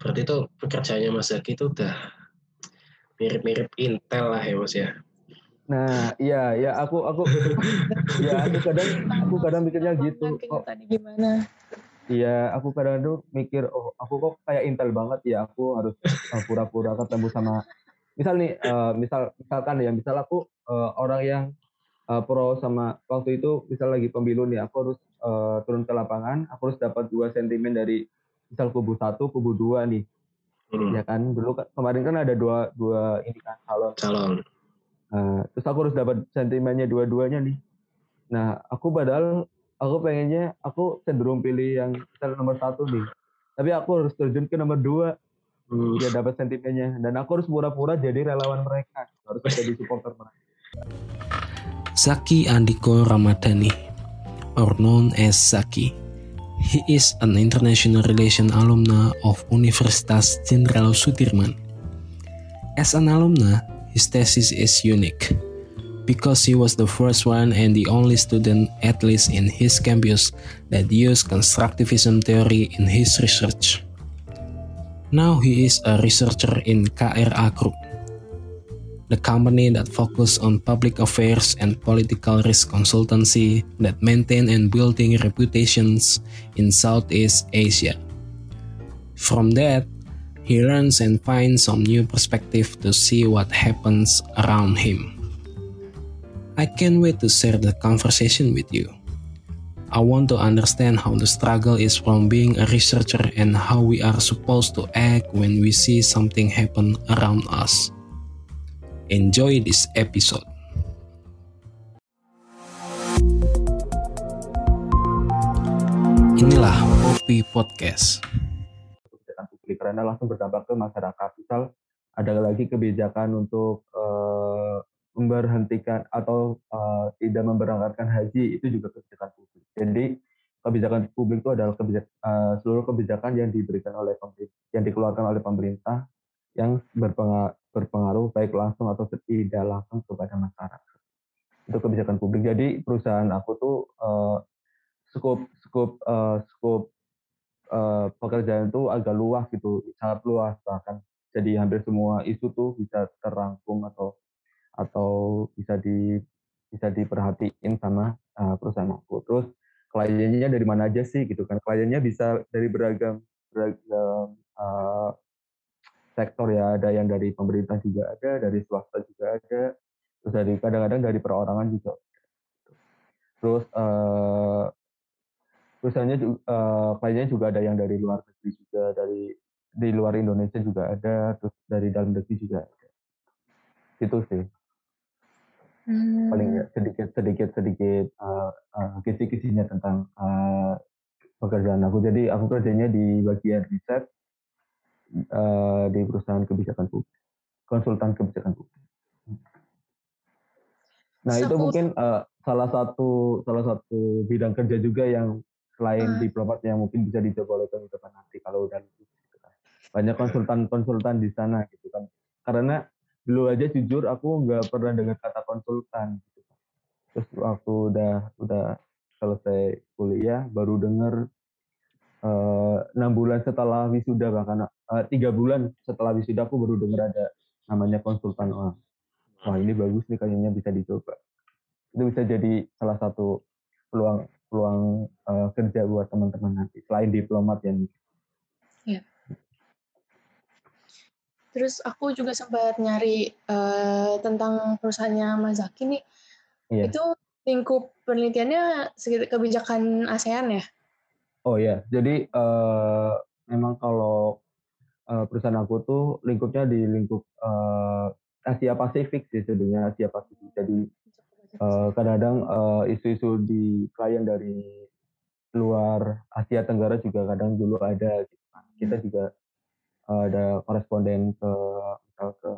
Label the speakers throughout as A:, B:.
A: berarti itu pekerjaannya Mas Zaki itu udah mirip-mirip Intel lah ya Mas ya.
B: Nah, iya, ya aku aku ya aku kadang aku kadang mikirnya gitu.
C: Kok tadi gimana?
B: Iya, aku kadang tuh mikir, oh aku kok kayak Intel banget ya, aku harus uh, pura-pura ketemu sama, misal nih, uh, misal misalkan ya, misal aku uh, orang yang uh, pro sama waktu itu, misal lagi pemilu nih, aku harus uh, turun ke lapangan, aku harus dapat dua sentimen dari misal kubu satu, kubu dua nih, hmm. ya kan, dulu kemarin kan ada dua dua ini kan calon.
A: Calon.
B: Uh, terus aku harus dapat sentimennya dua-duanya nih. Nah, aku padahal aku pengennya aku cenderung pilih yang nomor satu nih tapi aku harus terjun ke nomor dua hmm. dia dapat sentimennya dan aku harus pura-pura jadi relawan mereka harus jadi supporter mereka
D: Zaki Andiko Ramadhani or known as Zaki He is an international relation alumna of Universitas Jenderal Sudirman. As an alumna, his thesis is unique because he was the first one and the only student, at least in his campus, that used constructivism theory in his research. Now he is a researcher in KRA Group, the company that focuses on public affairs and political risk consultancy that maintain and building reputations in Southeast Asia. From that, he learns and finds some new perspective to see what happens around him. I can't wait to share the conversation with you. I want to understand how the struggle is from being a researcher and how we are supposed to act when we see something happen around us. Enjoy this episode. Inilah Kopi Podcast.
B: Kebijakan publik karena langsung berdampak ke masyarakat. Misal ada lagi kebijakan untuk uh, memberhentikan atau uh, tidak memberangkatkan haji itu juga kebijakan publik. Jadi kebijakan publik itu adalah kebijakan, uh, seluruh kebijakan yang diberikan oleh pemerintah, yang dikeluarkan oleh pemerintah yang berpengaruh, berpengaruh baik langsung atau tidak langsung kepada masyarakat. Itu kebijakan publik. Jadi perusahaan aku tuh uh, skop skop uh, skop uh, pekerjaan itu agak luas gitu, sangat luas bahkan. Jadi hampir semua isu tuh bisa terangkum atau atau bisa di bisa diperhatiin sama uh, perusahaan aku. Terus kliennya dari mana aja sih gitu kan? Kliennya bisa dari beragam beragam uh, sektor ya. Ada yang dari pemerintah juga ada, dari swasta juga ada, terus dari kadang-kadang dari perorangan juga. Terus uh, perusahaannya juga, uh, kliennya juga ada yang dari luar negeri juga, dari di luar Indonesia juga ada, terus dari dalam negeri juga ada. Itu sih hmm. paling ya sedikit sedikit sedikit uh, uh, kisi-kisinya tentang uh, pekerjaan aku jadi aku kerjanya di bagian riset uh, di perusahaan kebijakan publik konsultan kebijakan publik nah itu mungkin uh, salah satu salah satu bidang kerja juga yang selain uh. diplomat yang mungkin bisa dicoba oleh teman-teman nanti kalau udah gitu kan. banyak konsultan-konsultan di sana gitu kan karena dulu aja jujur aku nggak pernah dengar kata konsultan gitu. terus waktu udah udah selesai kuliah baru dengar eh, enam uh, bulan setelah wisuda bahkan uh, tiga bulan setelah wisuda aku baru dengar ada namanya konsultan wah wah ini bagus nih kayaknya bisa dicoba itu bisa jadi salah satu peluang peluang uh, kerja buat teman-teman nanti selain diplomat yang
C: ya. Terus aku juga sempat nyari uh, tentang perusahaannya Mas Zaki nih. Iya. Itu lingkup penelitiannya kebijakan ASEAN ya?
B: Oh ya, jadi uh, memang kalau uh, perusahaan aku tuh lingkupnya di lingkup uh, Asia Pasifik sih sebenarnya Asia Pasifik. Jadi kadang-kadang uh, isu-isu di klien dari luar Asia Tenggara juga kadang dulu ada. Gitu. Kan. Kita hmm. juga ada koresponden ke misal ke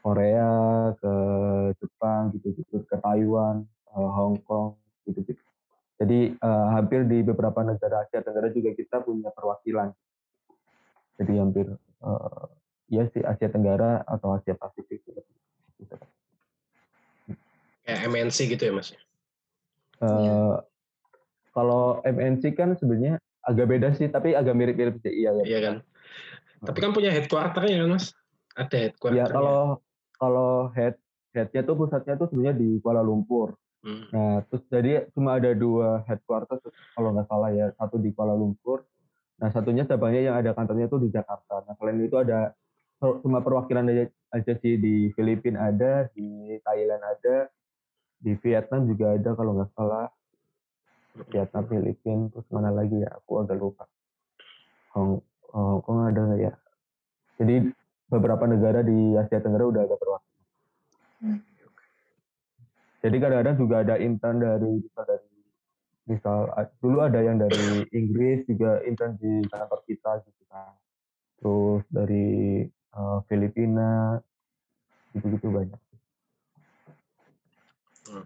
B: Korea, ke Jepang gitu-gitu, ke Taiwan, uh, Hong Kong gitu-gitu. Jadi uh, hampir di beberapa negara Asia Tenggara juga kita punya perwakilan. Jadi hampir uh, ya sih Asia Tenggara atau Asia Pasifik gitu.
A: Kayak MNC gitu ya mas?
B: Uh, kalau MNC kan sebenarnya agak beda sih, tapi agak mirip-mirip sih. Iya,
A: iya kan. Tapi kan punya headquarternya kan mas? Ada headquarter.
B: Ya kalau kalau head headnya tuh pusatnya tuh sebenarnya di Kuala Lumpur. Hmm. Nah terus jadi cuma ada dua headquarter kalau nggak salah ya satu di Kuala Lumpur. Nah satunya cabangnya yang ada kantornya tuh di Jakarta. Nah selain itu ada cuma perwakilan aja, aja sih di Filipina ada, di Thailand ada, di Vietnam juga ada kalau nggak salah. Vietnam, Filipina, terus mana lagi ya? Aku agak lupa. Hong, Hong Kong ada nggak ya? Jadi beberapa negara di Asia Tenggara udah ada perwakilan. Hmm. Jadi kadang-kadang juga ada intern dari misal dari misal dulu ada yang dari Inggris juga intern di kantor kita gitu kan. Terus dari uh, Filipina gitu-gitu banyak.
C: Hmm.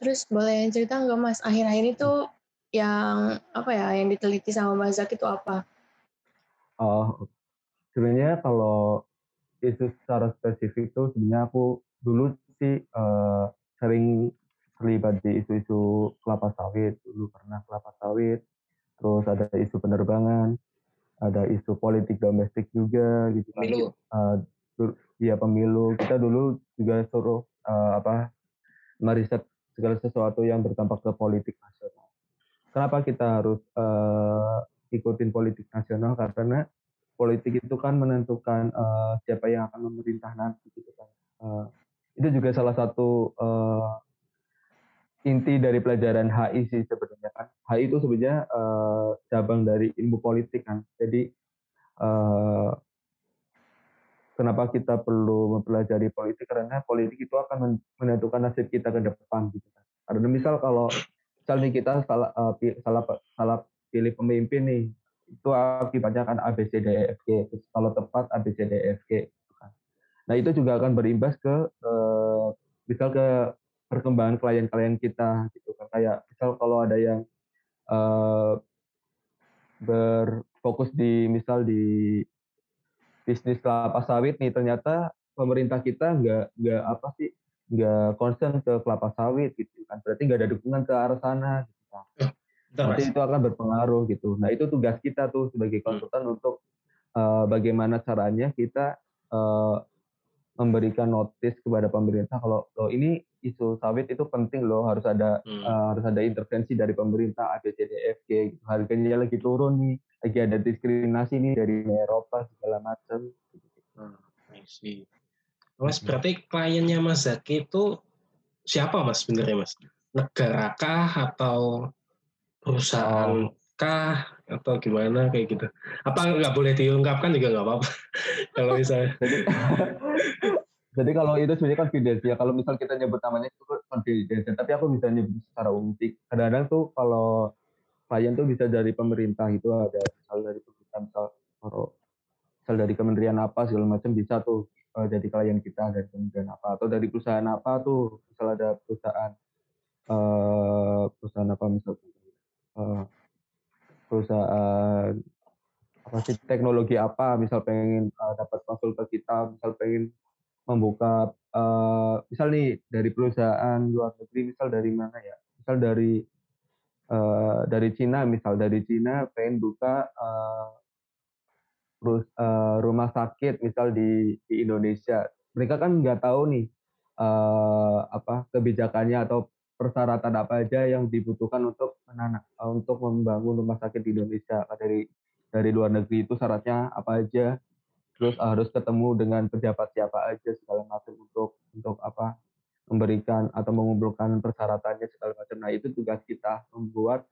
C: Terus boleh cerita nggak Mas akhir-akhir itu yang apa ya yang diteliti sama Mas Zak itu apa?
B: Oh, sebenarnya kalau isu secara spesifik tuh sebenarnya aku dulu sih uh, sering terlibat di isu-isu kelapa sawit. Dulu pernah kelapa sawit terus ada isu penerbangan ada isu politik domestik juga gitu
A: kan. Pemilu. Uh,
B: ya pemilu. Kita dulu juga suruh uh, apa meriset segala sesuatu yang berdampak ke politik nasional. Kenapa kita harus uh, ikutin politik nasional? Karena politik itu kan menentukan uh, siapa yang akan memerintah nanti gitu kan. Uh, itu juga salah satu uh, inti dari pelajaran HI sih sebenarnya kan. HI itu sebenarnya uh, cabang dari ilmu politik kan. Jadi uh, kenapa kita perlu mempelajari politik karena politik itu akan menentukan nasib kita ke depan gitu kan. Karena misal kalau misalnya kita salah uh, salah salah pilih pemimpin nih itu akibatnya kan A B C D E F G. kalau tepat A Nah itu juga akan berimbas ke eh, misal ke perkembangan klien-klien kita gitu kan. Kayak misal kalau ada yang eh, berfokus di misal di bisnis kelapa sawit nih ternyata pemerintah kita nggak nggak apa sih nggak concern ke kelapa sawit gitu kan berarti nggak ada dukungan ke arah sana gitu kan. Eh, Nanti itu akan berpengaruh gitu. Nah itu tugas kita tuh sebagai hmm. konsultan hmm. untuk uh, bagaimana caranya kita uh, memberikan notis kepada pemerintah kalau loh ini isu sawit itu penting loh harus ada hmm. uh, harus ada intervensi dari pemerintah ABCDFG gitu. harganya lagi turun nih lagi ada diskriminasi nih dari Eropa segala macam.
A: Hmm, Mas berarti kliennya Mas Zaki itu siapa Mas sebenarnya Mas? Negara kah atau perusahaan oh. Kah atau gimana kayak gitu. Apa nggak boleh diungkapkan juga nggak apa-apa kalau misalnya.
B: Jadi, kalau itu sebenarnya ya. Kalau misal kita nyebut namanya itu confidence tapi aku bisa nyebut secara umum kadang-kadang tuh kalau klien tuh bisa dari pemerintah itu ada misal dari pemerintah misal kalau misal dari kementerian apa segala macam bisa tuh uh, jadi klien kita dari kementerian apa atau dari perusahaan apa tuh. Misal ada perusahaan uh, perusahaan apa misal uh, perusahaan apa sih teknologi apa misal pengen uh, dapat konsul ke kita misal pengen membuka uh, misal nih dari perusahaan luar negeri misal dari mana ya? Misal dari uh, dari Cina misal dari Cina pengen buka uh, terus uh, rumah sakit misal di di Indonesia. Mereka kan nggak tahu nih uh, apa kebijakannya atau persyaratan apa aja yang dibutuhkan untuk menanam eh, untuk membangun rumah sakit di Indonesia? Dari dari luar negeri itu syaratnya apa aja? Terus harus ketemu dengan pejabat siapa aja segala macam untuk untuk apa memberikan atau mengumpulkan persyaratannya segala macam. Nah itu tugas kita membuat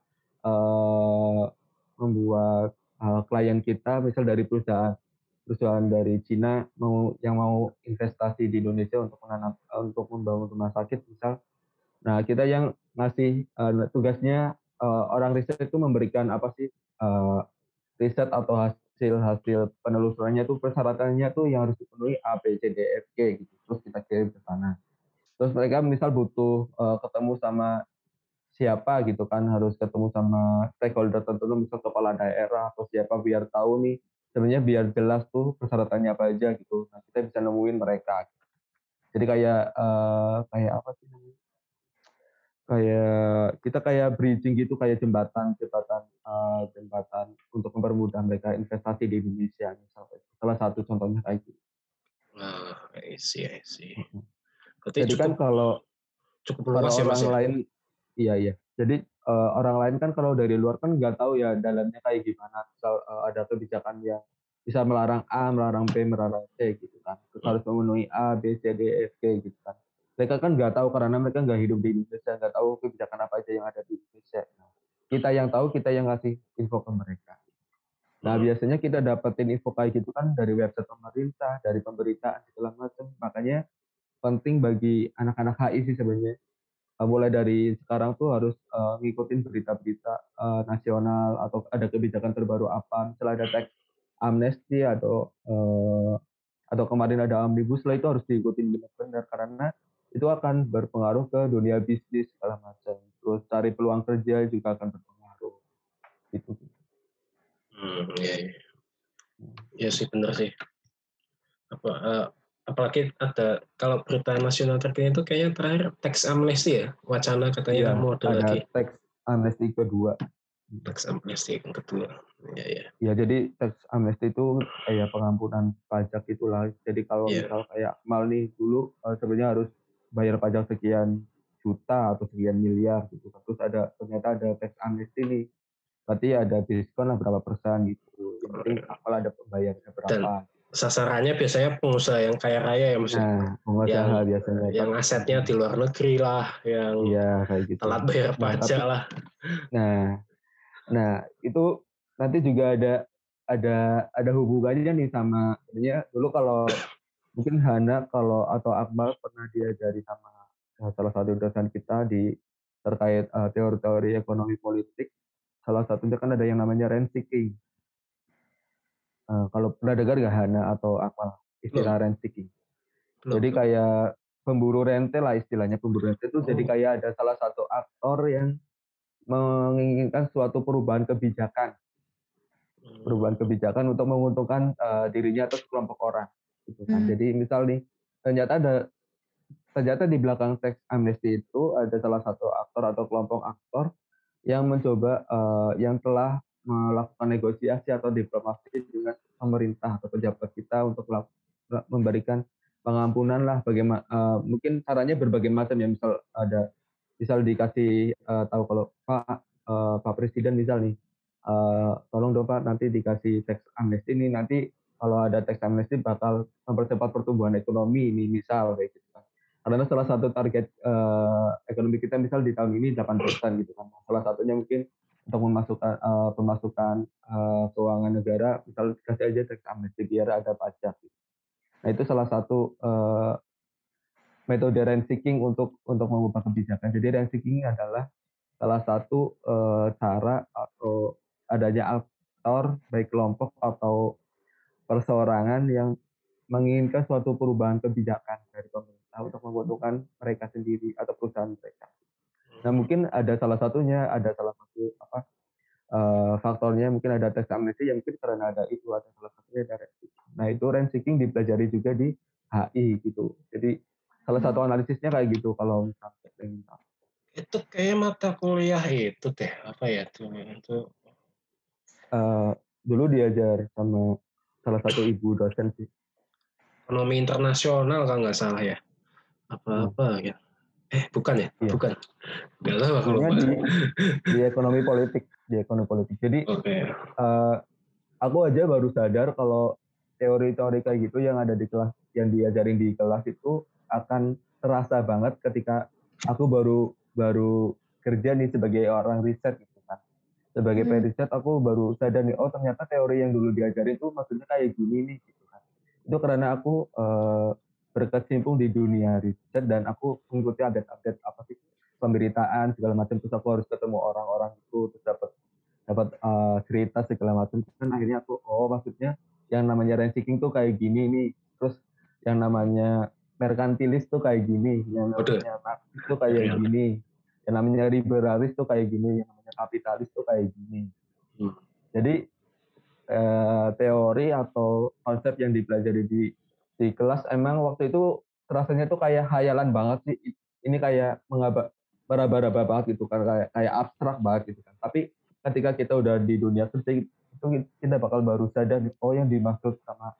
B: uh, membuat uh, klien kita misal dari perusahaan perusahaan dari Cina mau yang mau investasi di Indonesia untuk menanam untuk membangun rumah sakit misal Nah, kita yang ngasih uh, tugasnya uh, orang riset itu memberikan apa sih uh, riset atau hasil hasil penelusurannya itu persyaratannya tuh yang harus dipenuhi A, B, C, D, F, G gitu. Terus kita kirim ke sana. Terus mereka misal butuh uh, ketemu sama siapa gitu kan harus ketemu sama stakeholder tertentu misal kepala daerah atau siapa biar tahu nih sebenarnya biar jelas tuh persyaratannya apa aja gitu. Nah, kita bisa nemuin mereka. Jadi kayak uh, kayak apa sih? Kayak kita kayak bridging gitu kayak jembatan jembatan uh, jembatan untuk mempermudah mereka investasi di Indonesia misalnya salah satu contohnya kayak gitu.
A: Ah, I see, I see.
B: Berarti Jadi kan cukup, kan kalau cukup luas ya, orang ya? lain, iya iya. Jadi uh, orang lain kan kalau dari luar kan nggak tahu ya dalamnya kayak gimana. Misal uh, ada kebijakan yang bisa melarang A, melarang B, melarang C gitu kan. Terus hmm. harus memenuhi A, B, C, D, E, F, G gitu kan mereka kan nggak tahu karena mereka nggak hidup di Indonesia, nggak tahu kebijakan apa aja yang ada di Indonesia. Nah, kita yang tahu, kita yang ngasih info ke mereka. Nah hmm. biasanya kita dapetin info kayak gitu kan dari website pemerintah, dari pemberitaan segala macam. Makanya penting bagi anak-anak HI sih sebenarnya. Uh, mulai dari sekarang tuh harus uh, ngikutin berita-berita uh, nasional atau ada kebijakan terbaru apa. Misalnya ada teks amnesti atau uh, atau kemarin ada omnibus law itu harus diikutin benar-benar karena itu akan berpengaruh ke dunia bisnis segala macam. Terus cari peluang kerja juga akan berpengaruh. Itu.
A: Hmm, ya, ya. ya sih benar sih. Apa uh, apalagi ada kalau berita nasional terkini itu kayaknya terakhir teks amnesti ya wacana katanya ya,
B: mau ada, ada lagi. teks amnesti kedua.
A: Teks amnesti yang kedua. Ya, ya.
B: ya jadi teks amnesti itu kayak pengampunan pajak itulah. Jadi kalau ya. misal kayak mal nih dulu uh, sebenarnya harus bayar pajak sekian juta atau sekian miliar gitu. Terus ada ternyata ada tax amnesty nih. Berarti ada diskon lah berapa persen gitu. Yang penting apal ada pembayarannya berapa. Dan
A: sasarannya biasanya pengusaha yang kaya raya ya maksudnya nah,
B: pengusaha yang, biasanya
A: yang asetnya di luar negeri lah yang
B: iya, kayak gitu.
A: telat bayar nah, pajak tapi, lah.
B: Nah nah itu nanti juga ada ada ada hubungannya nih sama sebenarnya dulu kalau mungkin Hana kalau atau Akmal pernah diajari sama uh, salah satu dosen kita di terkait uh, teori-teori ekonomi politik. Salah satunya kan ada yang namanya rent seeking. Uh, kalau pernah dengar nggak Hana atau Akmal istilah rent seeking? Belum. Jadi kayak pemburu rente lah istilahnya pemburu rente itu oh. jadi kayak ada salah satu aktor yang menginginkan suatu perubahan kebijakan hmm. perubahan kebijakan untuk menguntungkan uh, dirinya atau kelompok orang gitu kan. Hmm. Jadi misal nih ternyata ada ternyata di belakang teks amnesti itu ada salah satu aktor atau kelompok aktor yang mencoba uh, yang telah melakukan negosiasi atau diplomasi dengan pemerintah atau pejabat kita untuk memberikan pengampunan lah bagaimana uh, mungkin caranya berbagai macam ya misal ada misal dikasih uh, tahu kalau Pak uh, Pak Presiden misal nih uh, tolong dong Pak nanti dikasih teks amnesti ini nanti kalau ada tax amnesty bakal mempercepat pertumbuhan ekonomi ini misal kayak gitu kan. Karena salah satu target uh, ekonomi kita misal di tahun ini 8% gitu kan. Salah satunya mungkin untuk memasukkan uh, pemasukan uh, keuangan negara misal kasih aja tax amnesty biar ada pajak gitu. Nah, itu salah satu uh, metode rent seeking untuk untuk mengubah kebijakan. Jadi rent seeking adalah salah satu uh, cara atau adanya aktor baik kelompok atau perseorangan yang menginginkan suatu perubahan kebijakan dari pemerintah untuk menguntungkan mereka sendiri atau perusahaan mereka. Nah mungkin ada salah satunya, ada salah satu apa uh, faktornya mungkin ada tes amnesti yang mungkin karena ada itu ada salah satunya ada rent Nah itu rent seeking dipelajari juga di HI gitu. Jadi salah satu analisisnya kayak gitu kalau misalnya
A: ingin tahu. Itu kayak mata kuliah itu teh apa ya tuh itu.
B: Uh, dulu diajar sama salah satu ibu dosen sih.
A: Ekonomi internasional kalau nggak salah ya. Apa-apa hmm. ya. Eh bukan ya? Iya. Bukan. Nggak tahu aku lupa.
B: Di, di ekonomi politik, di ekonomi politik. Jadi okay. uh, eh, aku aja baru sadar kalau teori-teori kayak gitu yang ada di kelas, yang diajarin di kelas itu akan terasa banget ketika aku baru baru kerja nih sebagai orang riset sebagai hmm. periset aku baru sadar nih oh ternyata teori yang dulu diajarin itu maksudnya kayak gini nih gitu kan itu karena aku uh, berkecimpung di dunia riset dan aku mengikuti update-update apa sih pemberitaan segala macam terus aku harus ketemu orang-orang itu terus dapat dapat uh, cerita segala macam kan akhirnya aku oh maksudnya yang namanya rent seeking tuh kayak gini nih terus yang namanya merkantilis tuh kayak gini yang namanya itu kayak iya. gini yang namanya liberalis tuh kayak gini yang kapitalis tuh kayak gini hmm. jadi eh, teori atau konsep yang dipelajari di di kelas emang waktu itu rasanya tuh kayak hayalan banget sih ini kayak mengaba bara-bara banget gitu kan kayak kayak abstrak banget gitu kan tapi ketika kita udah di dunia kerja itu kita bakal baru sadar oh yang dimaksud sama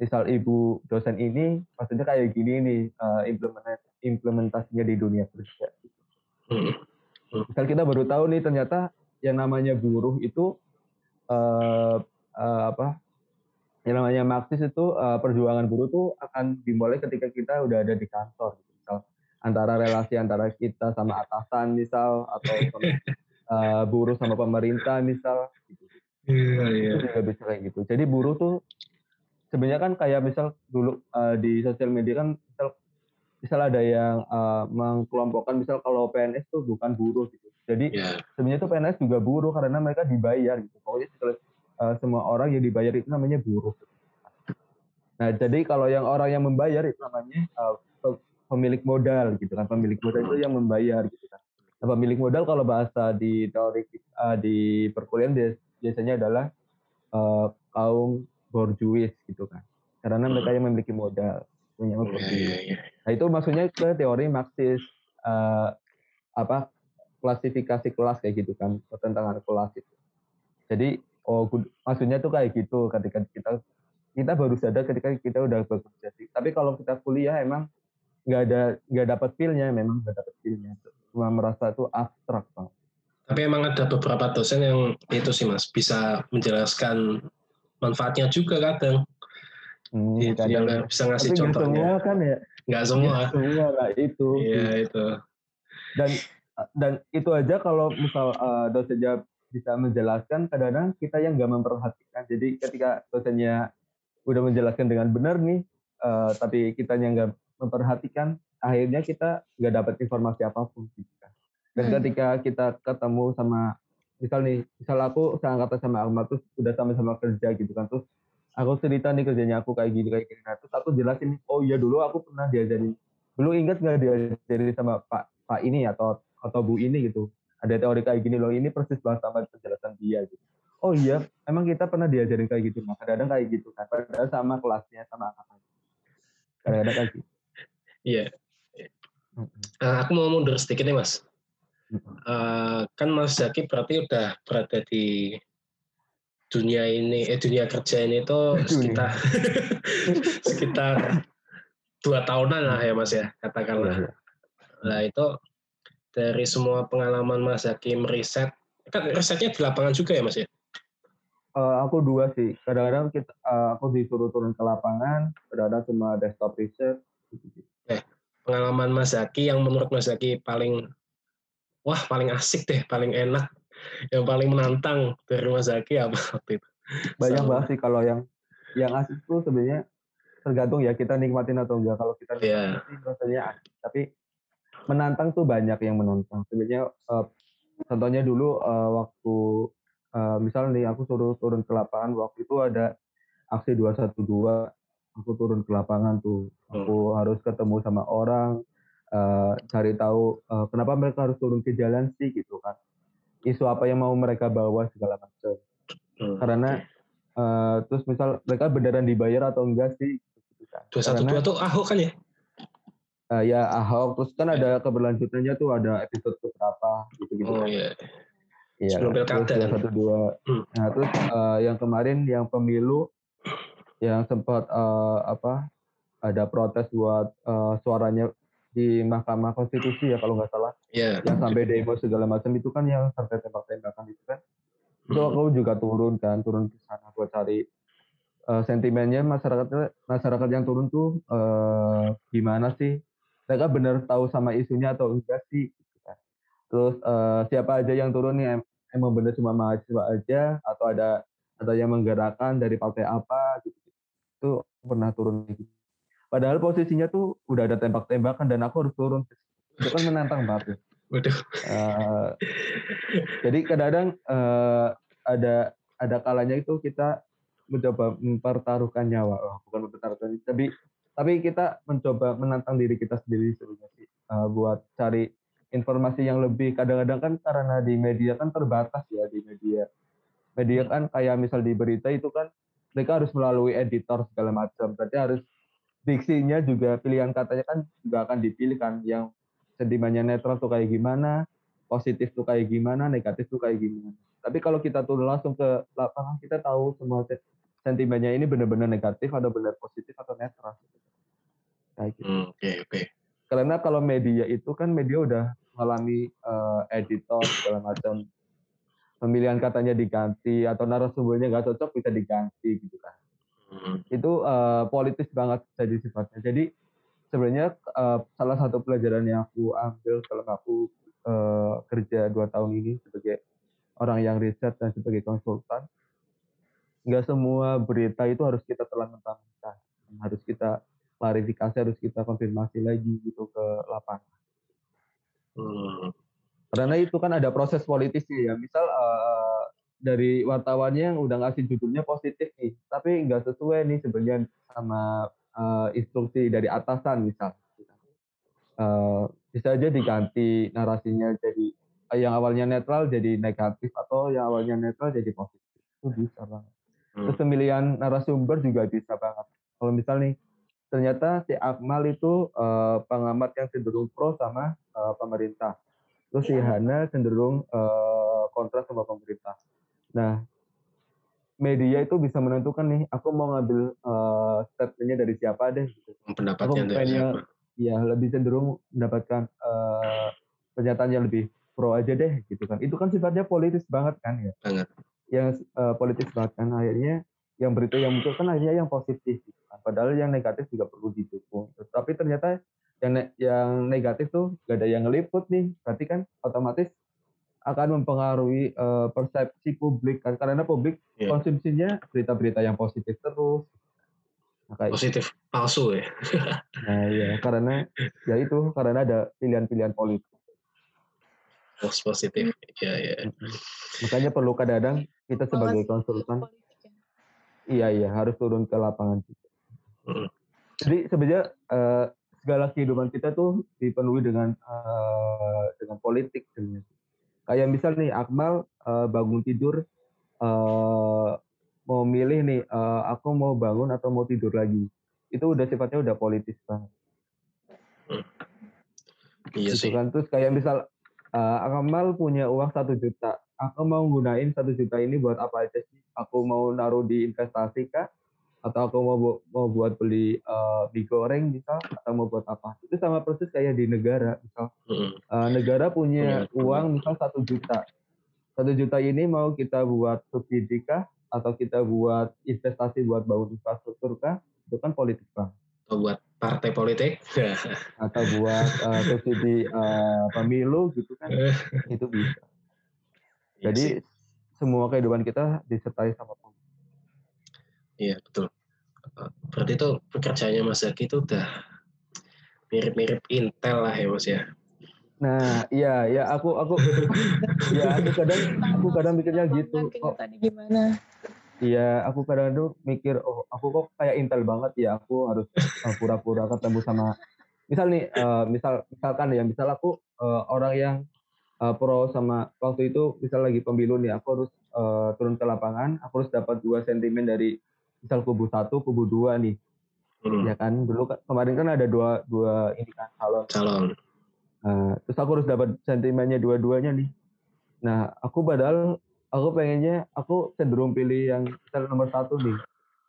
B: misal ibu dosen ini maksudnya kayak gini nih uh, implementasinya di dunia kerja. Hmm. Hmm. Misal kita baru tahu nih ternyata yang namanya buruh itu uh, uh, apa? Yang namanya marxis itu uh, perjuangan buruh itu akan dimulai ketika kita udah ada di kantor. Gitu. Misal antara relasi antara kita sama atasan misal atau sama, uh, buruh sama pemerintah misal. Gitu. Iya, iya. Itu juga bisa kayak gitu. Jadi buruh tuh sebenarnya kan kayak misal dulu uh, di sosial media kan misal misal ada yang uh, mengkelompokkan misal kalau PNS tuh bukan buruh gitu. Jadi yeah. sebenarnya tuh PNS juga buruh karena mereka dibayar gitu. Pokoknya sekali, uh, semua orang yang dibayar itu namanya buruh. Nah, jadi kalau yang orang yang membayar itu namanya uh, pemilik modal gitu kan. Pemilik modal itu yang membayar gitu kan. Nah, pemilik modal kalau bahasa di teori uh, di perkuliahan biasanya adalah uh, kaum borjuis gitu kan karena mereka yang memiliki modal punya modal yeah, yeah, yeah. nah itu maksudnya ke teori Marxis uh, apa klasifikasi kelas kayak gitu kan pertentangan kelas itu. Jadi oh maksudnya tuh kayak gitu ketika kita kita baru sadar ketika kita udah bekerja sih. Tapi kalau kita kuliah emang nggak ada nggak dapat feelnya memang nggak dapat feelnya cuma merasa itu abstrak banget
A: tapi emang ada beberapa dosen yang itu sih mas bisa menjelaskan manfaatnya juga kadang. Hmm, gitu, kadang yang bisa ngasih tapi contohnya. semua
B: kan ya.
A: Nggak semua.
B: Nggak semua lah itu.
A: Iya itu.
B: Dan dan itu aja kalau misal uh, dosennya bisa menjelaskan, kadang-kadang kita yang nggak memperhatikan. Jadi ketika dosennya udah menjelaskan dengan benar nih, uh, tapi kita yang nggak memperhatikan, akhirnya kita nggak dapat informasi apa pun. Gitu kan. Dan hmm. ketika kita ketemu sama misal nih misal aku seangkatan sama Ahmad terus udah sama-sama kerja gitu kan terus aku cerita nih kerjanya aku kayak gini kayak gini. Nah, terus aku jelasin oh iya dulu aku pernah diajari dulu ingat nggak diajari sama Pak Pak ini atau atau Bu ini gitu? Ada teori kayak gini loh ini persis banget sama penjelasan dia gitu. Oh iya emang kita pernah diajarin kayak gitu? Nah kadang-kadang kayak gitu kan padahal sama kelasnya sama angkatan kadang-kadang kayak gitu.
A: Iya. Yeah. uh, aku mau mundur sedikit nih mas. Uh, kan Mas Zaki berarti udah berada di dunia ini, eh dunia kerja ini itu sekitar sekitar dua tahunan lah ya Mas ya katakanlah. Nah itu dari semua pengalaman Mas Zaki meriset, kan risetnya di lapangan juga ya Mas ya?
B: Uh, aku dua sih. Kadang-kadang kita, uh, aku disuruh turun ke lapangan, kadang-kadang cuma desktop research.
A: Eh, pengalaman Mas Zaki yang menurut Mas Zaki paling wah paling asik deh, paling enak, yang paling menantang dari Mas Zaki apa waktu itu?
B: Banyak banget sih kalau yang yang asik tuh sebenarnya tergantung ya kita nikmatin atau enggak. Kalau kita
A: nikmatin
B: yeah. rasanya asik, tapi menantang tuh banyak yang menantang. Sebenarnya uh, contohnya dulu uh, waktu uh, misal nih aku suruh turun ke lapangan waktu itu ada aksi 212 aku turun ke lapangan tuh aku hmm. harus ketemu sama orang uh, cari tahu uh, kenapa mereka harus turun ke jalan sih gitu kan isu apa yang mau mereka bawa segala macam hmm, karena uh, terus misal mereka beneran dibayar atau enggak sih
A: dua satu dua tuh ahok kan ya
B: uh, ya ahok terus kan ada keberlanjutannya tuh ada episode berapa gitu gitu
A: oh, kan. iya
B: Iya, terus kan? satu dua. Hmm. Nah terus uh, yang kemarin yang pemilu yang sempat uh, apa ada protes buat uh, suaranya di Mahkamah Konstitusi ya kalau nggak salah.
A: Yeah.
B: yang sampai demo segala macam itu kan yang sampai tembak-tembakan itu kan. Itu hmm. aku juga turun kan turun ke sana buat cari uh, sentimennya masyarakat masyarakat yang turun tuh uh, gimana sih? Mereka benar tahu sama isunya atau enggak sih? Terus uh, siapa aja yang turun nih? Em emang benar cuma mahasiswa aja atau ada ada yang menggerakkan dari partai apa? Gitu itu pernah turun gitu Padahal posisinya tuh udah ada tembak-tembakan dan aku harus turun. Itu kan menantang banget.
A: Waduh.
B: Uh, jadi kadang-kadang uh, ada ada kalanya itu kita mencoba mempertaruhkan nyawa, oh, bukan mempertaruhkan, tapi tapi kita mencoba menantang diri kita sendiri sebenarnya uh, buat cari informasi yang lebih. Kadang-kadang kan karena di media kan terbatas ya di media. Media kan kayak misal di berita itu kan mereka harus melalui editor segala macam. Berarti harus diksinya juga pilihan katanya kan juga akan dipilih kan yang sentimennya netral tuh kayak gimana, positif tuh kayak gimana, negatif tuh kayak gimana. Tapi kalau kita turun langsung ke lapangan, kita tahu semua sentimennya ini benar-benar negatif atau benar positif atau netral.
A: Kayak gitu. Hmm, oke, okay, oke. Okay.
B: Karena kalau media itu kan media udah mengalami uh, editor segala macam pemilihan katanya diganti atau narasumbernya nggak cocok bisa diganti gitu kan. Hmm. Itu uh, politis banget jadi sifatnya. Jadi sebenarnya uh, salah satu pelajaran yang aku ambil kalau aku uh, kerja dua tahun ini sebagai orang yang riset dan sebagai konsultan, nggak semua berita itu harus kita telan mentah-mentah, harus kita klarifikasi, harus kita konfirmasi lagi gitu ke lapangan. Hmm. Karena itu kan ada proses politisnya ya. Misal uh, dari wartawannya yang udah ngasih judulnya positif nih, tapi nggak sesuai nih sebenarnya sama uh, instruksi dari atasan misal. Uh, bisa aja diganti narasinya jadi uh, yang awalnya netral jadi negatif atau yang awalnya netral jadi positif. Itu bisa banget. Hmm. Terus pemilihan narasumber juga bisa banget. Kalau misal nih ternyata si Akmal itu uh, pengamat yang cenderung pro sama uh, pemerintah. Terus si iya. Hana cenderung uh, kontra sama pemerintah. Nah, media itu bisa menentukan nih aku mau ngambil uh, statementnya dari siapa deh gitu.
A: pendapatnya dari siapa?
B: ya lebih cenderung mendapatkan uh, pernyataan yang lebih pro aja deh gitu kan. Itu kan sifatnya politis banget kan ya.
A: Banget.
B: Yang uh, politis banget kan. Akhirnya yang berita yang muncul kan akhirnya yang positif gitu kan. padahal yang negatif juga perlu didukung. Tapi ternyata yang ne yang negatif tuh gak ada yang ngeliput nih. Berarti kan otomatis akan mempengaruhi uh, persepsi publik kan. Karena publik yeah. konsumsinya berita-berita yang positif terus.
A: Nah, positif itu. palsu ya.
B: Nah ya karena ya itu karena ada pilihan-pilihan politik.
A: Post positif. Ya ya
B: makanya perlu kadang-kadang kita sebagai konsultan ya. iya iya. Harus turun ke lapangan juga. Hmm. jadi sebenarnya uh, segala kehidupan kita tuh dipenuhi dengan uh, dengan politik sebenarnya kayak misal nih Akmal uh, bangun tidur uh, mau milih nih uh, aku mau bangun atau mau tidur lagi. Itu udah sifatnya udah politis banget. Hmm. iya gitu sih. kan? Terus kayak misal uh, Akmal punya uang satu juta aku mau gunain satu juta ini buat apa aja sih? Aku mau naruh di investasi kah atau aku mau mau buat beli uh, mie goreng misal atau mau buat apa. Itu sama persis kayak di negara misal. Uh, negara punya uang misal satu juta. Satu juta ini mau kita buat subsidi kah? Atau kita buat investasi buat bangun infrastruktur kah? Itu kan politik bang
A: atau buat partai politik?
B: Atau buat uh, subsidi uh, pemilu gitu kan? Itu bisa. Iya jadi semua kehidupan kita disertai sama politik
A: Iya betul. Berarti itu pekerjaannya Mas Zaki itu udah mirip-mirip Intel lah ya Mas ya.
B: Nah, iya, ya aku aku ya aku kadang aku kadang mikirnya gitu.
C: Kok tadi gimana?
B: Iya, aku kadang tuh mikir, oh aku kok kayak Intel banget ya, aku harus uh, pura-pura ketemu sama misal nih, uh, misal misalkan ya, misal aku uh, orang yang uh, pro sama waktu itu misal lagi pemilu nih, aku harus uh, turun ke lapangan, aku harus dapat dua sentimen dari misal kubu satu, kubu dua nih. Hmm. Ya kan, dulu kemarin kan ada dua dua ini kan calon.
A: Calon.
B: Nah, terus aku harus dapat sentimennya dua-duanya nih. Nah, aku padahal aku pengennya aku cenderung pilih yang misal nomor satu nih.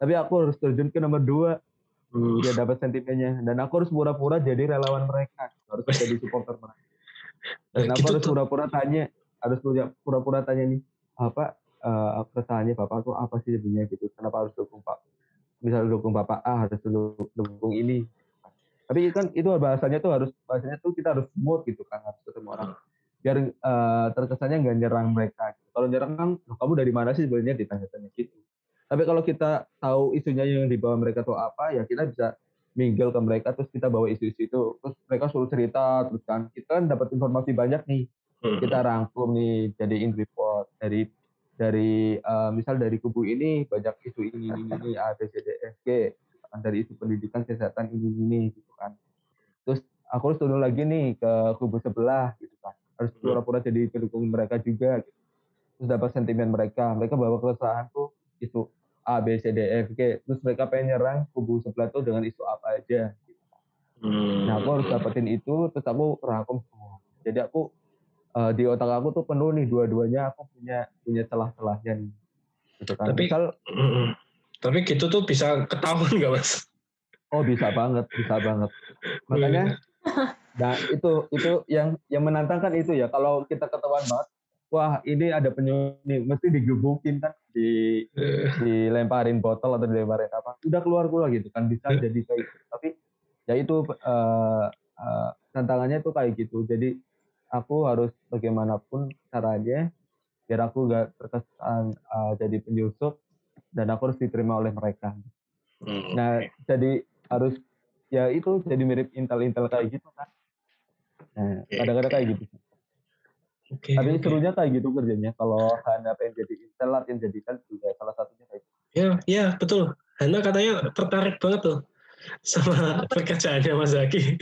B: Tapi aku harus terjun ke nomor dua hmm. dia dapat sentimennya. Dan aku harus pura-pura jadi relawan mereka, harus jadi supporter mereka. Dan aku gitu harus pura-pura tanya, harus pura-pura tanya nih, apa uh, keresahannya bapak tuh apa sih sebenarnya gitu. Kenapa harus dukung pak? Misalnya dukung bapak A harus dukung ini. Tapi kan itu bahasanya tuh harus bahasanya tuh kita harus smooth gitu kan harus ketemu orang. Biar uh, terkesannya nggak nyerang mereka kalau nyerang kan kamu dari mana sih sebenarnya? Ditanya-tanya gitu. Tapi kalau kita tahu isunya yang dibawa mereka tuh apa ya kita bisa mingle ke mereka terus kita bawa isu-isu itu. Terus mereka suruh cerita terus kan kita kan dapat informasi banyak nih. Hmm. kita rangkum nih jadiin report dari dari uh, misal dari kubu ini banyak isu ini ini ini A B C D F G kan dari isu pendidikan kesehatan ini ini gitu kan terus aku harus turun lagi nih ke kubu sebelah gitu kan harus hmm. pura-pura jadi pendukung mereka juga gitu. terus dapat sentimen mereka mereka bawa keresahan tuh isu A B C D F G terus mereka pengen nyerang kubu sebelah tuh dengan isu apa aja gitu. Hmm. Nah, aku harus dapetin itu, terus aku rangkum semua. Jadi aku uh, di otak aku tuh penuh nih dua-duanya aku punya punya celah-celahnya nih.
A: Gitu kan. Tapi Misal, mm, tapi gitu tuh bisa ketahuan nggak mas?
B: Oh bisa banget, bisa banget. Makanya, nah itu itu yang yang menantangkan itu ya. Kalau kita ketahuan banget, wah ini ada penyu nih, mesti digebukin kan, di dilemparin botol atau dilemparin apa, udah keluar keluar gitu kan bisa jadi kayak gitu. Tapi ya itu uh, uh, tantangannya tuh kayak gitu jadi aku harus bagaimanapun caranya biar aku gak terkesan uh, jadi penyusup dan aku harus diterima oleh mereka hmm, nah jadi harus ya itu jadi mirip intel-intel kayak gitu kan nah kadang-kadang kayak gitu Okay, Tapi okay. serunya kayak gitu kerjanya. Kalau Hana pengen jadi intel, yang jadikan juga salah satunya kayak gitu.
A: Ya, ya betul. Hana katanya tertarik banget tuh sama pekerjaannya Mas Zaki.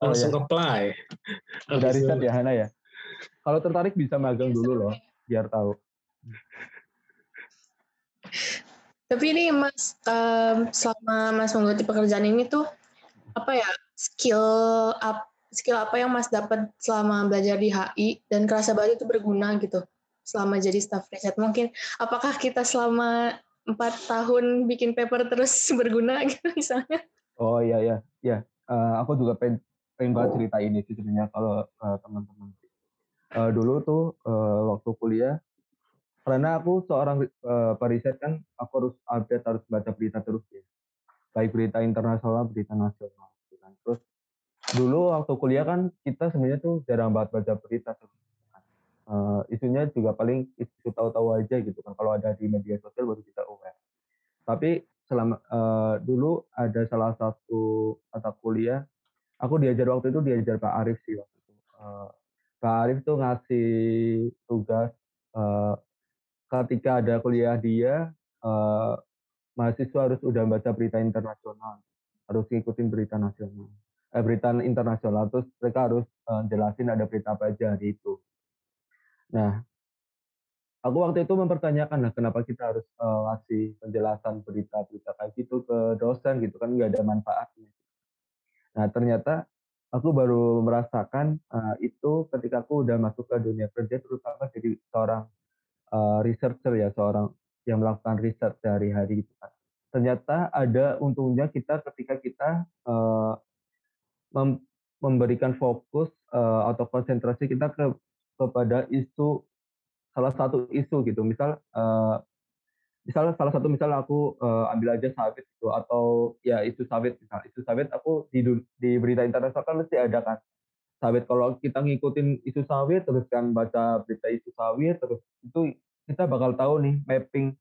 A: Oh, Langsung ya. apply.
B: Udah riset ya Hana ya? Kalau tertarik bisa magang dulu loh, biar tahu.
C: Tapi ini Mas, um, selama Mas menggeluti pekerjaan ini tuh, apa ya, skill up, skill apa yang Mas dapat selama belajar di HI dan kerasa banget itu berguna gitu selama jadi staff riset? Mungkin apakah kita selama empat tahun bikin paper terus berguna gitu misalnya.
B: Oh iya iya iya. Uh, aku juga pengen pengen banget cerita ini sih sebenarnya kalau uh, teman-teman. Uh, dulu tuh uh, waktu kuliah karena aku seorang uh, periset kan aku harus update harus baca berita terus ya. Baik berita internasional, berita nasional. Gitu kan. Terus dulu waktu kuliah kan kita sebenarnya tuh jarang banget baca berita uh, isunya juga paling isu tahu-tahu aja gitu kan. Kalau ada di media sosial baru kita aware. Tapi selama uh, dulu ada salah satu mata kuliah aku diajar waktu itu diajar Pak Arif sih waktu itu. Uh, Pak Arif tuh ngasih tugas uh, ketika ada kuliah dia uh, mahasiswa harus udah baca berita internasional harus ngikutin berita nasional. Eh, berita internasional terus mereka harus uh, jelasin ada berita apa aja di itu Nah, aku waktu itu mempertanyakan lah kenapa kita harus uh, ngasih penjelasan berita-berita kayak gitu ke dosen gitu kan nggak ada manfaatnya. Nah ternyata aku baru merasakan uh, itu ketika aku udah masuk ke dunia kerja terutama jadi seorang uh, researcher ya seorang yang melakukan riset dari hari itu kan. Ternyata ada untungnya kita ketika kita uh, mem memberikan fokus uh, atau konsentrasi kita ke kepada isu salah satu isu gitu. Misal uh, misal salah satu misal aku uh, ambil aja sawit gitu atau ya isu sawit misal. Isu sawit aku di di berita internasional kan mesti ada kan. Sawit kalau kita ngikutin isu sawit terus kan baca berita isu sawit terus itu kita bakal tahu nih mapping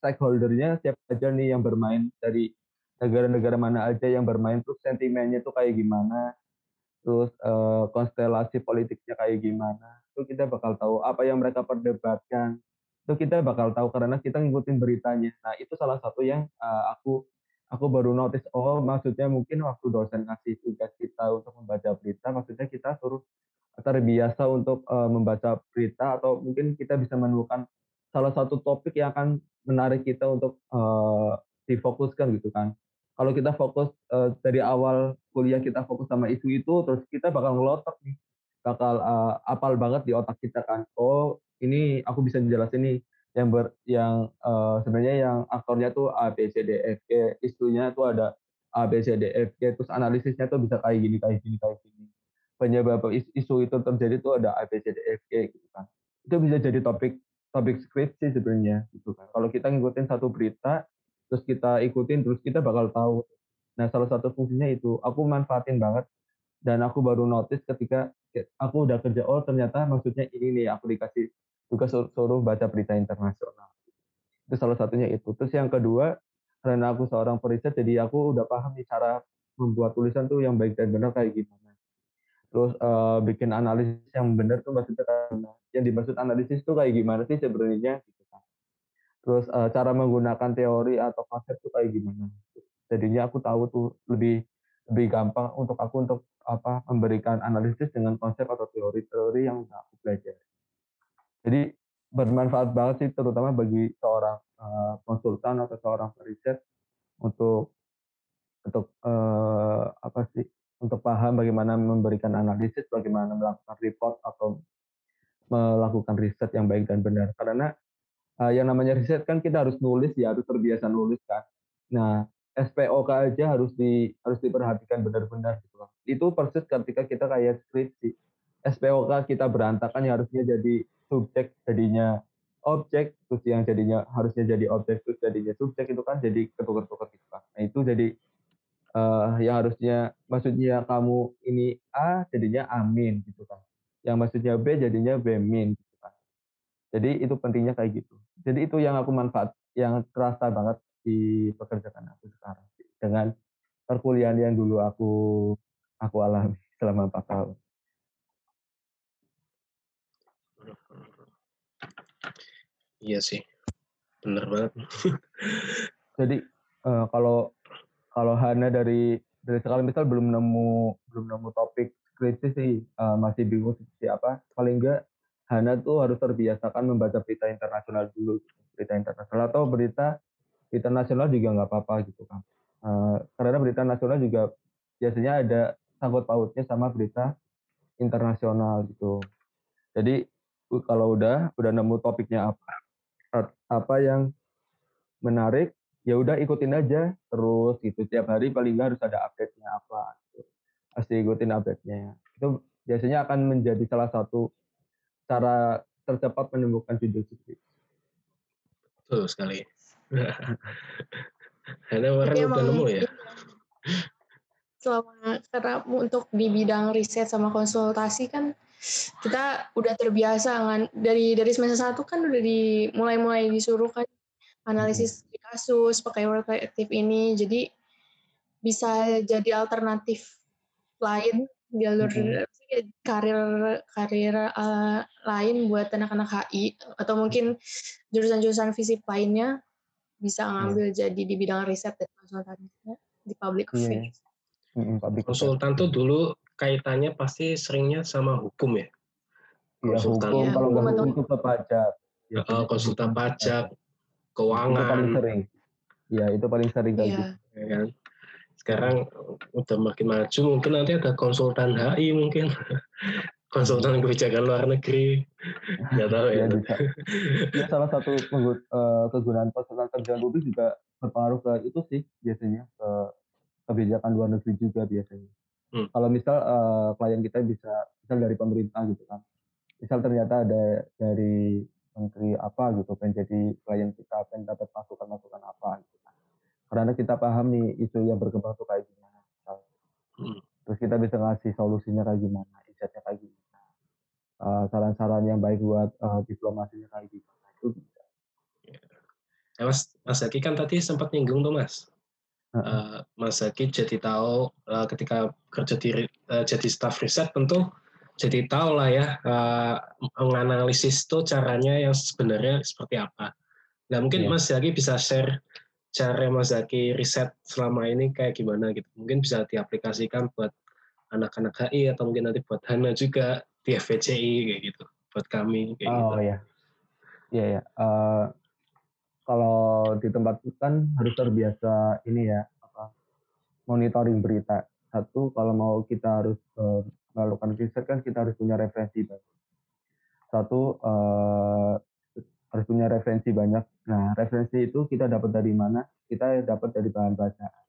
B: stakeholdernya siapa aja nih yang bermain dari negara-negara mana aja yang bermain terus sentimennya tuh kayak gimana terus uh, konstelasi politiknya kayak gimana itu kita bakal tahu apa yang mereka perdebatkan. Itu kita bakal tahu karena kita ngikutin beritanya. Nah itu salah satu yang uh, aku aku baru notice oh maksudnya mungkin waktu dosen ngasih tugas kita untuk membaca berita maksudnya kita suruh terbiasa untuk uh, membaca berita atau mungkin kita bisa menemukan salah satu topik yang akan menarik kita untuk uh, difokuskan gitu kan. Kalau kita fokus uh, dari awal kuliah kita fokus sama isu itu terus kita bakal ngelotok nih bakal uh, apal banget di otak kita kan. Oh ini aku bisa jelasin nih yang ber yang uh, sebenarnya yang aktornya tuh A B C D F G isunya tuh ada A B C D F G terus analisisnya tuh bisa kayak gini kayak gini kayak gini. Penyebab isu itu terjadi tuh ada A B C D F G gitu kan. Itu bisa jadi topik topik skripsi sebenarnya gitu kan. Kalau kita ngikutin satu berita terus kita ikutin terus kita bakal tahu. Nah salah satu fungsinya itu aku manfaatin banget dan aku baru notice ketika aku udah kerja oh ternyata maksudnya ini nih aku dikasih tugas suruh baca berita internasional. Itu salah satunya itu. Terus yang kedua karena aku seorang periset jadi aku udah paham nih cara membuat tulisan tuh yang baik dan benar kayak gimana. Terus uh, bikin analisis yang benar tuh maksudnya yang dimaksud analisis tuh kayak gimana sih sebenarnya? Gitu terus uh, cara menggunakan teori atau konsep itu kayak gimana? Jadinya aku tahu tuh lebih lebih gampang untuk aku untuk apa memberikan analisis dengan konsep atau teori-teori yang aku belajar jadi bermanfaat banget sih terutama bagi seorang uh, konsultan atau seorang periset untuk untuk uh, apa sih untuk paham bagaimana memberikan analisis, bagaimana melakukan report atau melakukan riset yang baik dan benar. Karena uh, yang namanya riset kan kita harus nulis ya, harus terbiasa nulis kan. Nah, SPOK aja harus di harus diperhatikan benar-benar gitu kan. Itu persis ketika kita kayak skripsi. SPOK kita berantakan ya harusnya jadi subjek jadinya objek terus yang jadinya harusnya jadi objek terus jadinya subjek itu kan jadi ketukar-tukar gitu kan. Nah, itu jadi uh, yang harusnya maksudnya kamu ini A jadinya amin gitu kan. Yang maksudnya B jadinya B min gitu kan. Jadi itu pentingnya kayak gitu. Jadi itu yang aku manfaat yang terasa banget di pekerjaan aku sekarang dengan perkuliahan yang dulu aku aku alami selama empat tahun.
A: Iya sih, benar banget.
B: Jadi uh, kalau kalau Hana dari dari sekali misal belum nemu belum nemu topik skripsi sih uh, masih bingung seperti apa. Paling enggak Hana tuh harus terbiasakan membaca berita internasional dulu, berita internasional atau berita berita nasional juga nggak apa-apa gitu kan. Uh, karena berita nasional juga biasanya ada sangkut pautnya sama berita internasional gitu. Jadi kalau udah udah nemu topiknya apa apa yang menarik ya udah ikutin aja terus gitu tiap hari paling nggak harus ada update-nya apa gitu. pasti ikutin update-nya itu biasanya akan menjadi salah satu cara tercepat menemukan judul skripsi.
A: Betul sekali. Ada orang udah nemu ya?
C: Selama karena untuk di bidang riset sama konsultasi kan kita udah terbiasa kan dari dari semester satu kan udah di mulai mulai disuruh kan analisis di kasus pakai word collective ini jadi bisa jadi alternatif lain jalur hmm. karir karir uh, lain buat anak-anak HI atau mungkin jurusan-jurusan fisik lainnya bisa iya. ngambil hmm. jadi di bidang riset dan konsultan di public iya. affairs.
A: Hmm, public konsultan tuh dulu kaitannya pasti seringnya sama hukum ya.
B: Iya, konsultan hukum ya, kalau nggak hukum itu ke pajak.
A: Ya, uh, konsultan pajak, keuangan. Itu
B: paling sering. Ya, itu paling sering
A: gitu. Ya, kan? Sekarang udah makin maju, mungkin nanti ada konsultan HI mungkin. konsultan kebijakan luar negeri. Nggak tahu ya, ya. bisa.
B: ya salah satu eh, kegunaan konsultan kerjaan publik juga berpengaruh ke itu sih biasanya ke kebijakan luar negeri juga biasanya. Hmm. kalau misal uh, klien kita bisa misal dari pemerintah gitu kan. Misal ternyata ada dari menteri apa gitu kan jadi klien kita pengen dapat masukan masukan apa gitu kan. Karena kita paham nih isu yang berkembang tuh kayak gimana hmm. terus kita bisa ngasih solusinya kayak gimana insightnya kayak uh, saran-saran yang baik buat uh, diplomasinya kayak gimana itu bisa.
A: Ya, mas Mas Zaki kan tadi sempat nyinggung tuh Mas. Uh, Mas Zaki jadi tahu uh, ketika kerja di uh, jadi staff riset tentu jadi tahu lah ya uh, menganalisis tuh caranya yang sebenarnya seperti apa. Nah mungkin yeah. Mas Zaki bisa share cara Mas Zaki riset selama ini kayak gimana gitu. Mungkin bisa diaplikasikan buat anak-anak HI atau mungkin nanti buat Hana juga di FVCI kayak gitu buat kami kayak
B: oh,
A: gitu.
B: Oh iya. Iya ya. Uh, kalau di tempat kan harus terbiasa ini ya apa monitoring berita. Satu kalau mau kita harus uh, melakukan riset kan kita harus punya referensi banyak. Satu uh, harus punya referensi banyak. Nah, referensi itu kita dapat dari mana? Kita dapat dari bahan bacaan.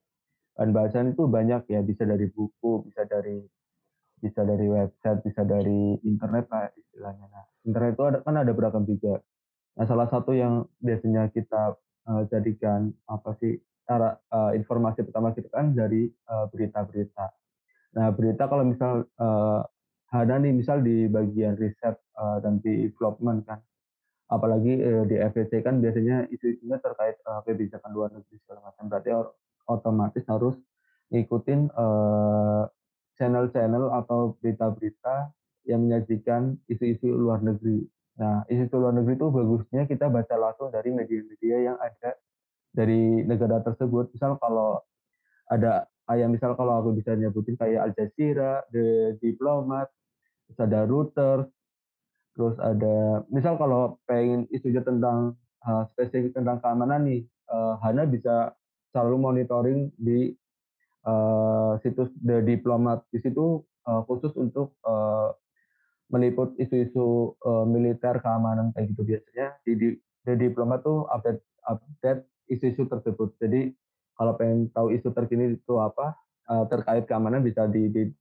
B: Bahan bacaan itu banyak ya, bisa dari buku, bisa dari bisa dari website, bisa dari internet lah istilahnya. Nah, internet itu ada, kan ada beragam juga. Nah, salah satu yang biasanya kita uh, jadikan apa sih cara uh, informasi pertama kita kan dari berita berita-berita. Nah, berita kalau misal uh, ada nih misal di bagian riset uh, dan development kan, apalagi uh, di FEC kan biasanya isu-isunya terkait uh, kebijakan luar negeri segala macam. Berarti otomatis harus ngikutin uh, channel-channel atau berita-berita yang menyajikan isu-isu luar negeri. Nah, isu-isu luar negeri itu bagusnya kita baca langsung dari media-media yang ada dari negara tersebut. Misal kalau ada kayak misal kalau aku bisa nyebutin kayak Al Jazeera, The Diplomat, terus ada Reuters, terus ada misal kalau pengen isunya tentang uh, spesifik tentang keamanan nih, uh, Hana bisa selalu monitoring di uh, situs The Diplomat di situ uh, khusus untuk uh, meliput isu-isu militer keamanan kayak gitu biasanya. Di, The Diplomat tuh update update isu-isu tersebut. Jadi kalau pengen tahu isu terkini itu apa terkait keamanan bisa di, di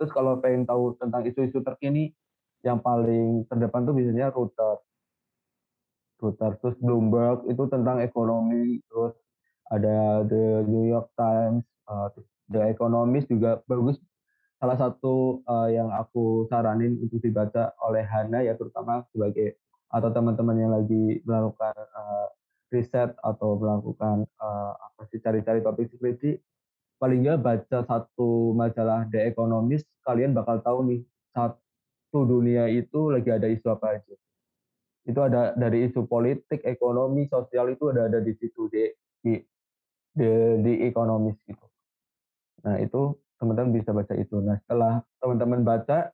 B: terus kalau pengen tahu tentang isu-isu terkini yang paling terdepan tuh biasanya router Reuters terus Bloomberg itu tentang ekonomi. Terus ada The New York Times uh, The Economist juga bagus salah satu uh, yang aku saranin untuk dibaca oleh Hana ya terutama sebagai atau teman-teman yang lagi melakukan uh, riset atau melakukan uh, apa sih cari-cari topik skripsi paling nggak baca satu majalah The Economist kalian bakal tahu nih satu dunia itu lagi ada isu apa aja itu ada dari isu politik, ekonomi, sosial itu ada ada di situ di di di, di ekonomis gitu. Nah itu teman-teman bisa baca itu. Nah setelah teman-teman baca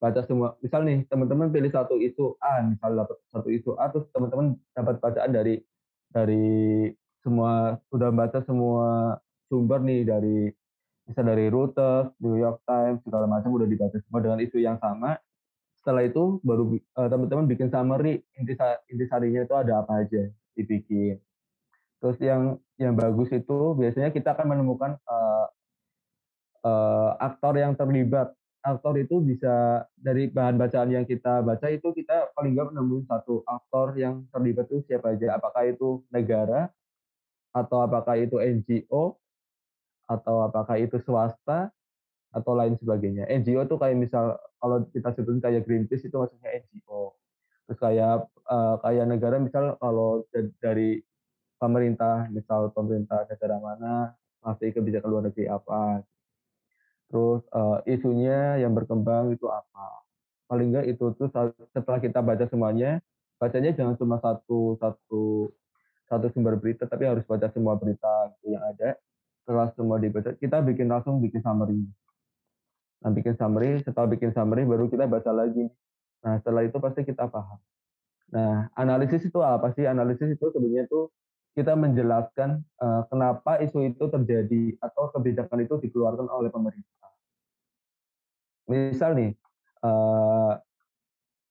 B: baca semua, misal nih teman-teman pilih satu isu A, misal dapat satu isu A, terus teman-teman dapat bacaan dari dari semua sudah baca semua sumber nih dari bisa dari Reuters, New York Times segala macam udah dibaca semua dengan isu yang sama. Setelah itu baru uh, teman-teman bikin summary intisarinya itu ada apa aja dibikin. Terus yang yang bagus itu biasanya kita akan menemukan uh, uh, aktor yang terlibat aktor itu bisa dari bahan bacaan yang kita baca itu kita paling nggak menemukan satu aktor yang terlibat itu siapa aja apakah itu negara atau apakah itu NGO atau apakah itu swasta atau lain sebagainya. NGO itu kayak misal kalau kita sebutin kayak Greenpeace itu maksudnya NGO. Terus kayak uh, kayak negara misal kalau dari pemerintah, misal pemerintah negara mana, masih kebijakan luar negeri apa. Terus uh, isunya yang berkembang itu apa. Paling enggak itu tuh setelah kita baca semuanya, bacanya jangan cuma satu satu satu sumber berita, tapi harus baca semua berita yang ada. Setelah semua dibaca, kita bikin langsung bikin summary Nah, bikin summary, setelah bikin summary baru kita baca lagi. Nah, setelah itu pasti kita paham. Nah, analisis itu apa sih? Analisis itu sebenarnya itu kita menjelaskan uh, kenapa isu itu terjadi atau kebijakan itu dikeluarkan oleh pemerintah. Misal nih, uh,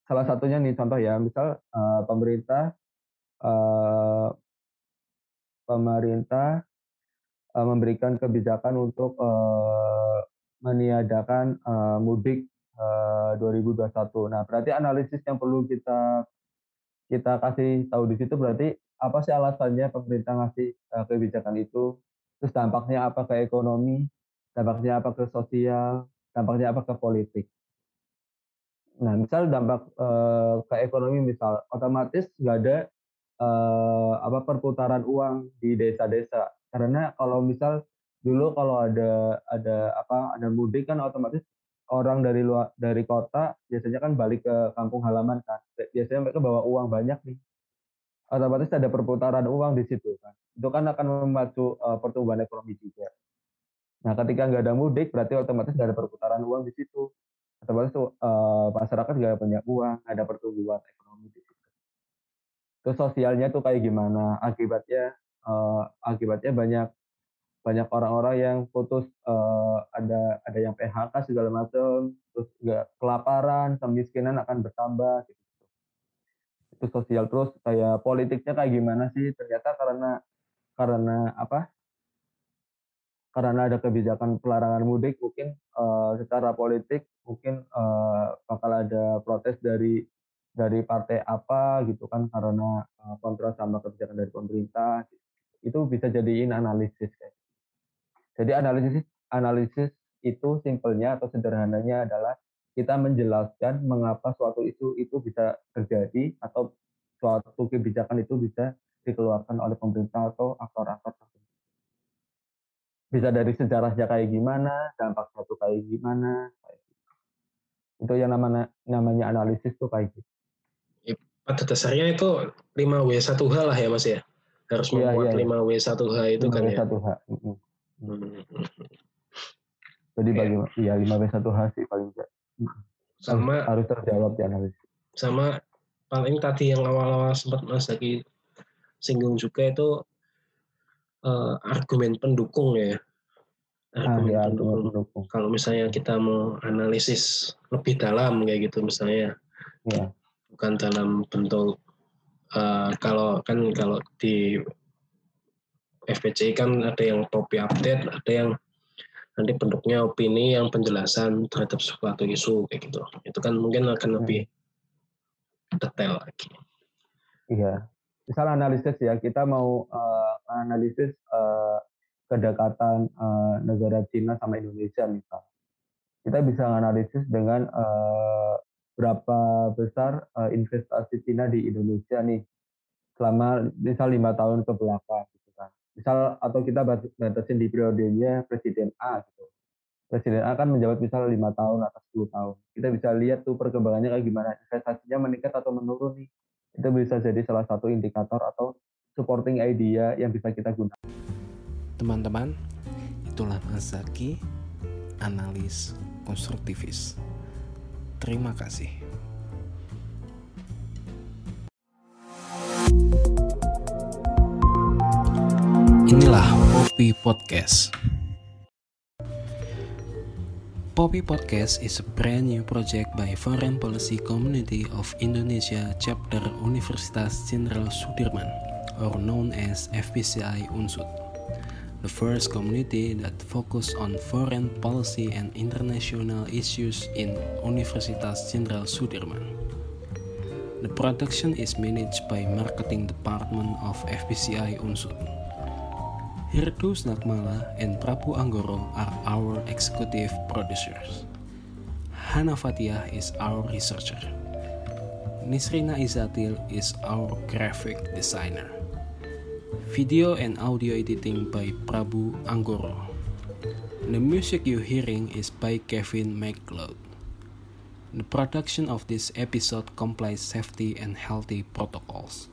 B: salah satunya nih contoh ya, misal uh, pemerintah uh, pemerintah uh, memberikan kebijakan untuk uh, meniadakan uh, mudik uh, 2021. Nah, berarti analisis yang perlu kita kita kasih tahu di situ berarti apa sih alasannya pemerintah ngasih uh, kebijakan itu, terus dampaknya apa ke ekonomi, dampaknya apa ke sosial, dampaknya apa ke politik. Nah, misal dampak uh, ke ekonomi misal otomatis nggak ada uh, apa perputaran uang di desa-desa. Karena kalau misal dulu kalau ada ada apa ada mudik kan otomatis orang dari luar dari kota biasanya kan balik ke kampung halaman kan. Biasanya mereka bawa uang banyak nih. Otomatis ada perputaran uang di situ kan. Itu kan akan memacu uh, pertumbuhan ekonomi juga. Nah ketika nggak ada mudik berarti otomatis nggak ada perputaran uang di situ. Otomatis uh, masyarakat nggak punya uang ada pertumbuhan ekonomi di situ. Terus sosialnya tuh kayak gimana? Akibatnya uh, akibatnya banyak banyak orang-orang yang putus uh, ada ada yang PHK segala macam terus nggak kelaparan kemiskinan akan bertambah gitu. Itu sosial terus kayak politiknya kayak gimana sih? Ternyata karena karena apa? Karena ada kebijakan pelarangan mudik mungkin uh, secara politik mungkin uh, bakal ada protes dari dari partai apa gitu kan karena uh, kontra sama kebijakan dari pemerintah. Itu bisa jadiin analisis kayak jadi analisis analisis itu simpelnya atau sederhananya adalah kita menjelaskan mengapa suatu isu itu bisa terjadi atau suatu kebijakan itu bisa dikeluarkan oleh pemerintah atau aktor-aktor tertentu. Bisa dari sejarahnya kayak gimana, dampak suatu kayak gimana, kayak gitu. Itu yang namanya namanya analisis tuh kayak gitu.
A: Pada dasarnya itu 5W1H lah ya Mas ya. Harus membuat iya, iya. 5W1H itu 5W1H. kan ya. 5W1H.
B: Hmm. Jadi bagi ya 5 B 1 H sih paling enggak.
A: Sama
B: harus terjawab di analisis.
A: Sama paling tadi yang awal-awal sempat Mas lagi singgung juga itu uh, argumen pendukung ya. argumen
B: ya,
A: pendukung.
B: pendukung.
A: Kalau misalnya kita mau analisis lebih dalam kayak gitu misalnya,
B: Ya.
A: bukan dalam bentuk eh, kalau kan kalau di FPCI kan ada yang topi update, ada yang nanti bentuknya opini yang penjelasan terhadap suatu isu kayak gitu. Itu kan mungkin akan lebih detail lagi.
B: Iya. Misal analisis ya, kita mau eh, analisis eh, kedekatan eh, negara Cina sama Indonesia misal. Kita bisa analisis dengan eh, berapa besar eh, investasi Cina di Indonesia nih selama misal lima tahun ke belakang. Misal atau kita bat- batasin di periodenya Presiden A gitu. Presiden A kan menjabat misal lima tahun atau 10 tahun. Kita bisa lihat tuh perkembangannya kayak gimana. Investasinya meningkat atau menurun nih. Itu bisa jadi salah satu indikator atau supporting idea yang bisa kita gunakan.
D: Teman-teman, itulah Mas analis konstruktivis. Terima kasih. Inilah Poppy Podcast. Poppy Podcast is a brand new project by Foreign Policy Community of Indonesia Chapter Universitas Jenderal Sudirman, or known as FPCI Unsud the first community that focus on foreign policy and international issues in Universitas Jenderal Sudirman. The production is managed by Marketing Department of FPCI Unsud. Hirdus Nakmala and Prabu Anggoro are our executive producers. Hana Fatia is our researcher. Nisrina Izatil is our graphic designer. Video and audio editing by Prabu Anggoro. The music you're hearing is by Kevin McLeod. The production of this episode complies safety and healthy protocols.